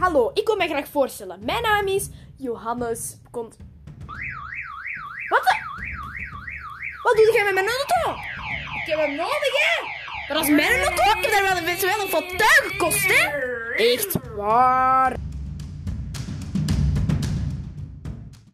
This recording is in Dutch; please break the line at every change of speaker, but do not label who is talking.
hallo, ik wil mij graag voorstellen. Mijn naam is Johannes. Komt. Wat? Wat doe jij met mijn auto? Ik heb hem nodig, hè? Maar als mijn auto. Ik heb daar wel een, wel een gekost, hè? Echt waar.